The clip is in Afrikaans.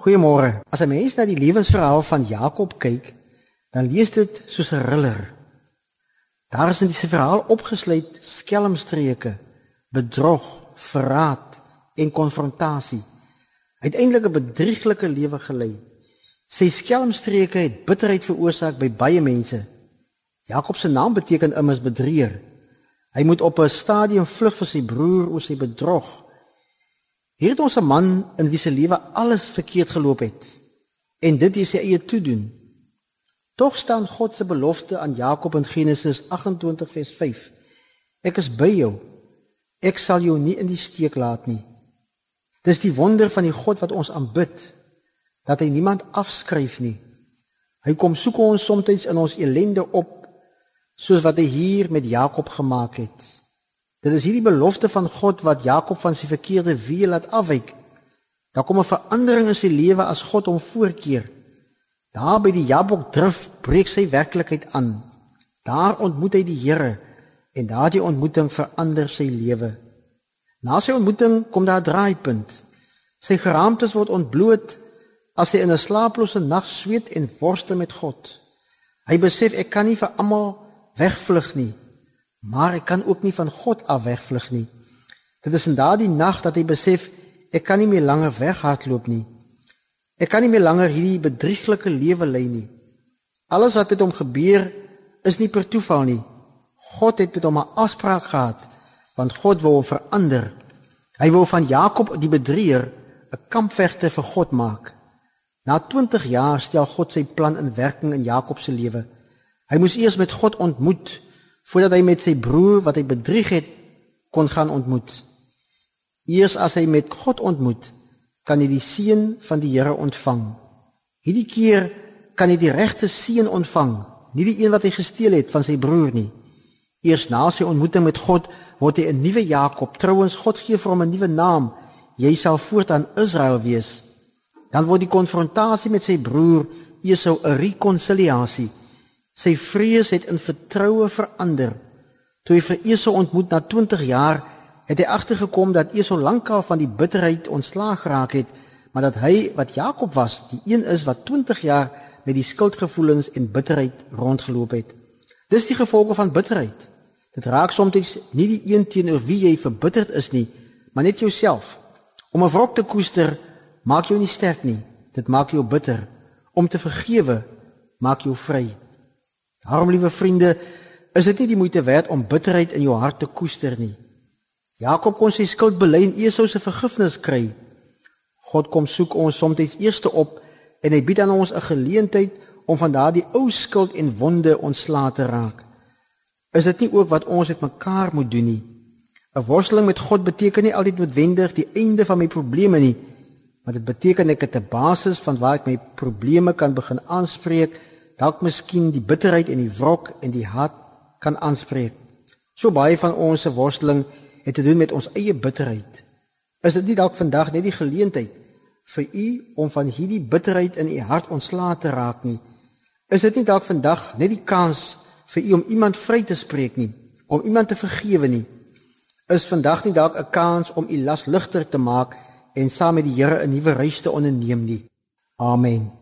Goeiemôre. As 'n mens na die lewensverhaal van Jakob kyk, dan lees dit soos 'n thriller. Daar is in die verhaal opgesluit skelmstreke, bedrog, verraad en konfrontasie. Uiteindelik 'n bedrieglike lewe gelei. Sy skelmstreke het bitterheid veroorsaak by baie mense. Jakob se naam beteken immers bedrieger. Hy moet op 'n stadium vlug vir sy broer oor sy bedrog. Hier het ons 'n man in wie se lewe alles verkeerd geloop het en dit is sy eie toedoen. Tog staan God se belofte aan Jakob in Genesis 28 vers 5. Ek is by jou. Ek sal jou nie in die steek laat nie. Dis die wonder van die God wat ons aanbid dat hy niemand afskryf nie. Hy kom soek ons soms in ons elende op soos wat hy hier met Jakob gemaak het. Dit is hierdie belofte van God wat Jakob van sy verkeerde weë laat afwyk. Daar kom 'n verandering in sy lewe as God hom voorkeer. Daar by die Jabok drif breek sy werklikheid aan. Daar ontmoet hy die Here en daardie ontmoeting verander sy lewe. Na sy ontmoeting kom daar 'n draaipunt. Sy geraamtes word ontbloot as hy in 'n slaaplose nag sweet en worstel met God. Hy besef ek kan nie vir almal wegvlug nie. Maar ek kan ook nie van God af wegvlug nie. Dit is in daardie nag dat hy besef ek kan nie meer langer weghardloop nie. Ek kan nie meer langer hierdie bedrieglike lewe lei nie. Alles wat met hom gebeur is nie per toeval nie. God het met hom 'n afspraak gehad want God wou hom verander. Hy wou van Jakob die bedrieger 'n kampvegter vir God maak. Na 20 jaar stel God sy plan in werking in Jakob se lewe. Hy moes eers met God ontmoet voordat hy met sy broer wat hy bedrieg het kon gaan ontmoet. Eers as hy met God ontmoet, kan hy die seën van die Here ontvang. Hierdie keer kan hy die regte seën ontvang, nie die een wat hy gesteel het van sy broer nie. Eers na sy ontmoeting met God word hy 'n nuwe Jakob. Trouwens God gee vir hom 'n nuwe naam. Jy sal voortaan Israel wees. Dan word die konfrontasie met sy broer Esau 'n rekonsiliasie. Sy vrees het in vertroue verander. Toe hy vir Esau ontmoet na 20 jaar, het hy agtergekom dat Esau lankal van die bitterheid ontslaag geraak het, maar dat hy wat Jakob was, die een is wat 20 jaar met die skuldgevoelens en bitterheid rondgeloop het. Dis die gevolge van bitterheid. Dit raak soms nie die een teenoor wie jy verbitterd is nie, maar net jouself. Om 'n wrok te koester maak jou nie sterk nie. Dit maak jou bitter. Om te vergewe maak jou vry. Daarom liewe vriende, is dit nie die moeite werd om bitterheid in jou hart te koester nie. Jakob kon sy skuld bely en Esau se vergifnis kry. God kom soek ons soms eers op en hy bied aan ons 'n geleentheid om van daardie ou skuld en wonde ontslae te raak. Is dit nie ook wat ons met mekaar moet doen nie? 'n Worsteling met God beteken nie altyd noodwendig die einde van my probleme nie, maar dit beteken ek het 'n basis van waar ek my probleme kan begin aanspreek dalk miskien die bitterheid en die wrok en die haat kan aanspreek. So baie van ons se worsteling het te doen met ons eie bitterheid. Is dit nie dalk vandag net die geleentheid vir u om van hierdie bitterheid in u hart ontslae te raak nie? Is dit nie dalk vandag net die kans vir u om iemand vry te spreek nie, om iemand te vergewe nie? Is vandag nie dalk 'n kans om u las ligter te maak en saam met die Here 'n nuwe reis te onderneem nie? Amen.